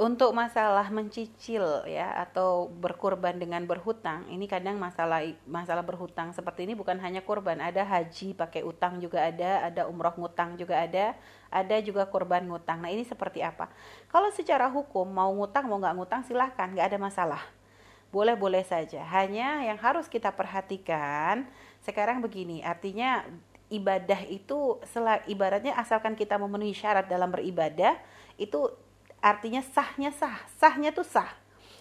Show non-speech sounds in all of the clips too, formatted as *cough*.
untuk masalah mencicil ya atau berkurban dengan berhutang, ini kadang masalah masalah berhutang seperti ini bukan hanya kurban, ada haji pakai utang juga ada, ada umroh ngutang juga ada, ada juga kurban ngutang. Nah ini seperti apa? Kalau secara hukum mau ngutang mau nggak ngutang silahkan, nggak ada masalah. Boleh-boleh saja. Hanya yang harus kita perhatikan sekarang begini, artinya ibadah itu ibaratnya asalkan kita memenuhi syarat dalam beribadah itu artinya sahnya sah. Sahnya tuh sah.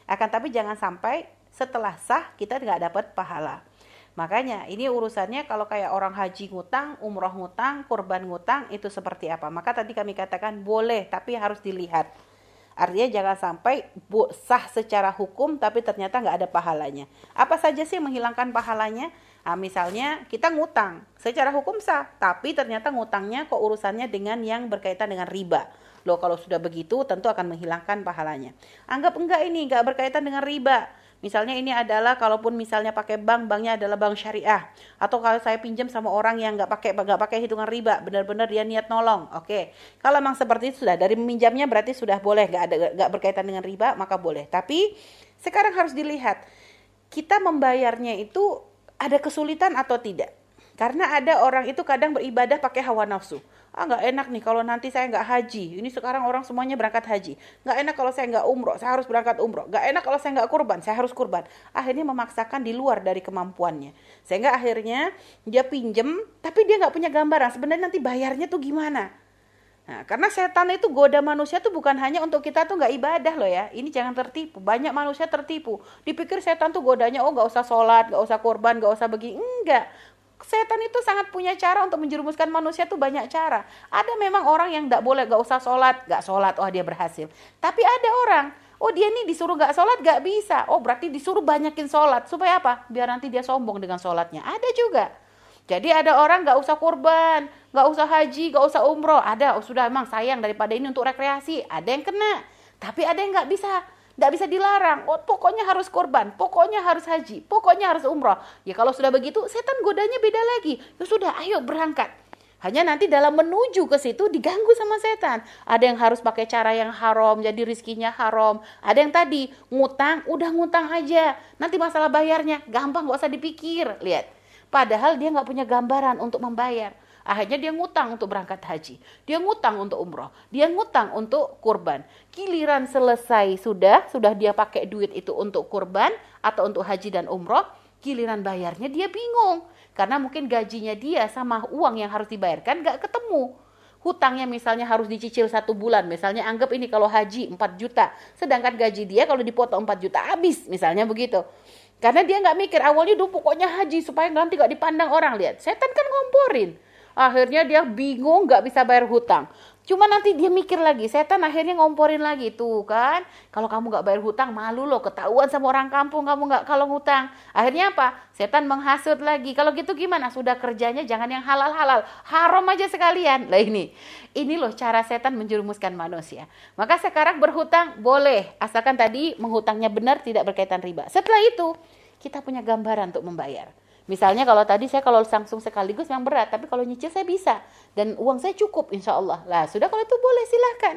Akan tapi jangan sampai setelah sah kita nggak dapat pahala. Makanya ini urusannya kalau kayak orang haji ngutang umroh ngutang kurban ngutang itu seperti apa? Maka tadi kami katakan boleh tapi harus dilihat. Artinya jangan sampai sah secara hukum tapi ternyata nggak ada pahalanya. Apa saja sih menghilangkan pahalanya Nah, misalnya kita ngutang, secara hukum sah, tapi ternyata ngutangnya kok urusannya dengan yang berkaitan dengan riba. Loh kalau sudah begitu tentu akan menghilangkan pahalanya. Anggap enggak ini enggak berkaitan dengan riba. Misalnya ini adalah kalaupun misalnya pakai bank, banknya adalah bank syariah. Atau kalau saya pinjam sama orang yang nggak pakai nggak pakai hitungan riba, benar-benar dia niat nolong. Oke, kalau memang seperti itu sudah dari meminjamnya berarti sudah boleh nggak ada nggak berkaitan dengan riba maka boleh. Tapi sekarang harus dilihat kita membayarnya itu ada kesulitan atau tidak. Karena ada orang itu kadang beribadah pakai hawa nafsu. Ah nggak enak nih kalau nanti saya nggak haji. Ini sekarang orang semuanya berangkat haji. Nggak enak kalau saya nggak umroh saya harus berangkat umroh. Nggak enak kalau saya nggak kurban saya harus kurban. Akhirnya memaksakan di luar dari kemampuannya. Sehingga akhirnya dia pinjem tapi dia nggak punya gambaran sebenarnya nanti bayarnya tuh gimana Nah, karena setan itu goda manusia tuh bukan hanya untuk kita tuh nggak ibadah loh ya. Ini jangan tertipu. Banyak manusia tertipu. Dipikir setan tuh godanya oh nggak usah sholat, nggak usah korban, nggak usah begini. Enggak setan itu sangat punya cara untuk menjerumuskan manusia tuh banyak cara. Ada memang orang yang tidak boleh gak usah sholat, gak sholat, oh dia berhasil. Tapi ada orang, oh dia nih disuruh gak sholat gak bisa, oh berarti disuruh banyakin sholat supaya apa? Biar nanti dia sombong dengan sholatnya. Ada juga. Jadi ada orang gak usah kurban, gak usah haji, gak usah umroh. Ada, oh sudah emang sayang daripada ini untuk rekreasi. Ada yang kena, tapi ada yang gak bisa tidak bisa dilarang. Oh, pokoknya harus korban, pokoknya harus haji, pokoknya harus umroh. Ya kalau sudah begitu, setan godanya beda lagi. Ya sudah, ayo berangkat. Hanya nanti dalam menuju ke situ diganggu sama setan. Ada yang harus pakai cara yang haram, jadi rizkinya haram. Ada yang tadi ngutang, udah ngutang aja. Nanti masalah bayarnya gampang, gak usah dipikir. Lihat, padahal dia nggak punya gambaran untuk membayar. Akhirnya dia ngutang untuk berangkat haji. Dia ngutang untuk umroh. Dia ngutang untuk kurban. Giliran selesai sudah, sudah dia pakai duit itu untuk kurban atau untuk haji dan umroh. Giliran bayarnya dia bingung. Karena mungkin gajinya dia sama uang yang harus dibayarkan gak ketemu hutangnya misalnya harus dicicil satu bulan misalnya anggap ini kalau haji 4 juta sedangkan gaji dia kalau dipotong 4 juta habis misalnya begitu karena dia nggak mikir awalnya dulu pokoknya haji supaya nanti gak dipandang orang. Lihat setan kan ngomporin. Akhirnya dia bingung nggak bisa bayar hutang cuma nanti dia mikir lagi setan akhirnya ngomporin lagi. Tuh kan kalau kamu nggak bayar hutang malu loh ketahuan sama orang kampung kamu nggak kalau ngutang. Akhirnya apa? Setan menghasut lagi. Kalau gitu gimana? Sudah kerjanya jangan yang halal halal haram aja sekalian. Lah ini ini loh cara setan menjerumuskan manusia. Maka sekarang berhutang boleh. Asalkan tadi menghutangnya benar tidak berkaitan riba. Setelah itu kita punya gambaran untuk membayar Misalnya kalau tadi saya kalau langsung sekaligus yang berat, tapi kalau nyicil saya bisa. Dan uang saya cukup insya Allah. Lah sudah kalau itu boleh silahkan.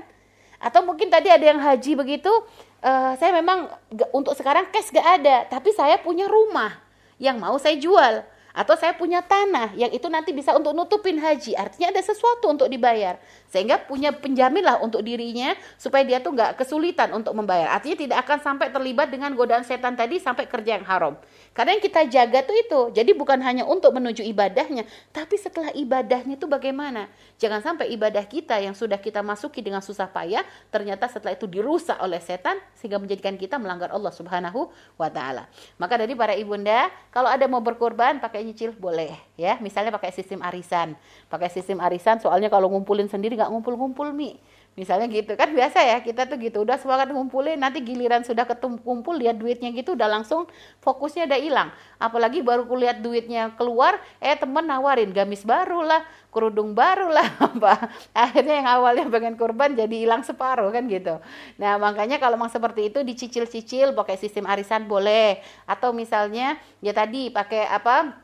Atau mungkin tadi ada yang haji begitu, uh, saya memang untuk sekarang cash gak ada, tapi saya punya rumah yang mau saya jual. Atau saya punya tanah yang itu nanti bisa untuk nutupin haji. Artinya ada sesuatu untuk dibayar. Sehingga punya penjamin lah untuk dirinya supaya dia tuh nggak kesulitan untuk membayar. Artinya tidak akan sampai terlibat dengan godaan setan tadi sampai kerja yang haram karena yang kita jaga tuh itu. Jadi bukan hanya untuk menuju ibadahnya, tapi setelah ibadahnya itu bagaimana? Jangan sampai ibadah kita yang sudah kita masuki dengan susah payah, ternyata setelah itu dirusak oleh setan sehingga menjadikan kita melanggar Allah Subhanahu wa taala. Maka dari para ibunda, kalau ada mau berkorban pakai nyicil boleh ya. Misalnya pakai sistem arisan. Pakai sistem arisan soalnya kalau ngumpulin sendiri nggak ngumpul-ngumpul mi misalnya gitu. Kan biasa ya kita tuh gitu. Udah semangat ngumpulin nanti giliran sudah kumpul lihat duitnya gitu udah langsung fokusnya udah hilang. Apalagi baru kulihat duitnya keluar eh temen nawarin gamis baru lah kerudung baru lah *laughs* apa. Akhirnya yang awalnya pengen kurban jadi hilang separuh kan gitu. Nah makanya kalau memang seperti itu dicicil-cicil pakai sistem arisan boleh. Atau misalnya ya tadi pakai apa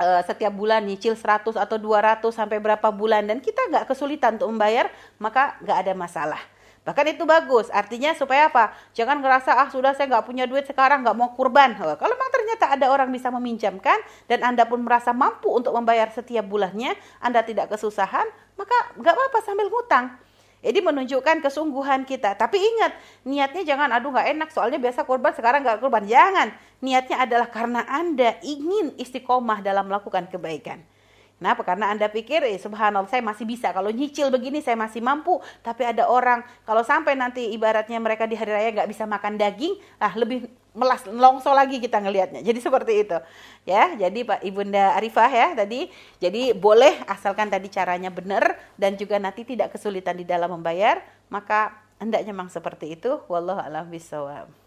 uh, setiap bulan nyicil 100 atau 200 sampai berapa bulan dan kita nggak kesulitan untuk membayar maka nggak ada masalah Bahkan itu bagus, artinya supaya apa? Jangan ngerasa, ah sudah saya nggak punya duit sekarang, nggak mau kurban. Kalau memang ternyata ada orang bisa meminjamkan, dan Anda pun merasa mampu untuk membayar setiap bulannya, Anda tidak kesusahan, maka nggak apa-apa sambil ngutang. Jadi menunjukkan kesungguhan kita. Tapi ingat, niatnya jangan, aduh nggak enak, soalnya biasa kurban, sekarang nggak kurban. Jangan. Niatnya adalah karena Anda ingin istiqomah dalam melakukan kebaikan. Kenapa? Karena Anda pikir, eh, subhanallah saya masih bisa. Kalau nyicil begini saya masih mampu. Tapi ada orang, kalau sampai nanti ibaratnya mereka di hari raya nggak bisa makan daging, lah lebih melas longso lagi kita ngelihatnya. Jadi seperti itu. Ya, jadi Pak Ibunda Arifah ya tadi. Jadi boleh asalkan tadi caranya benar dan juga nanti tidak kesulitan di dalam membayar, maka hendaknya memang seperti itu. Wallahu a'lam bishawab.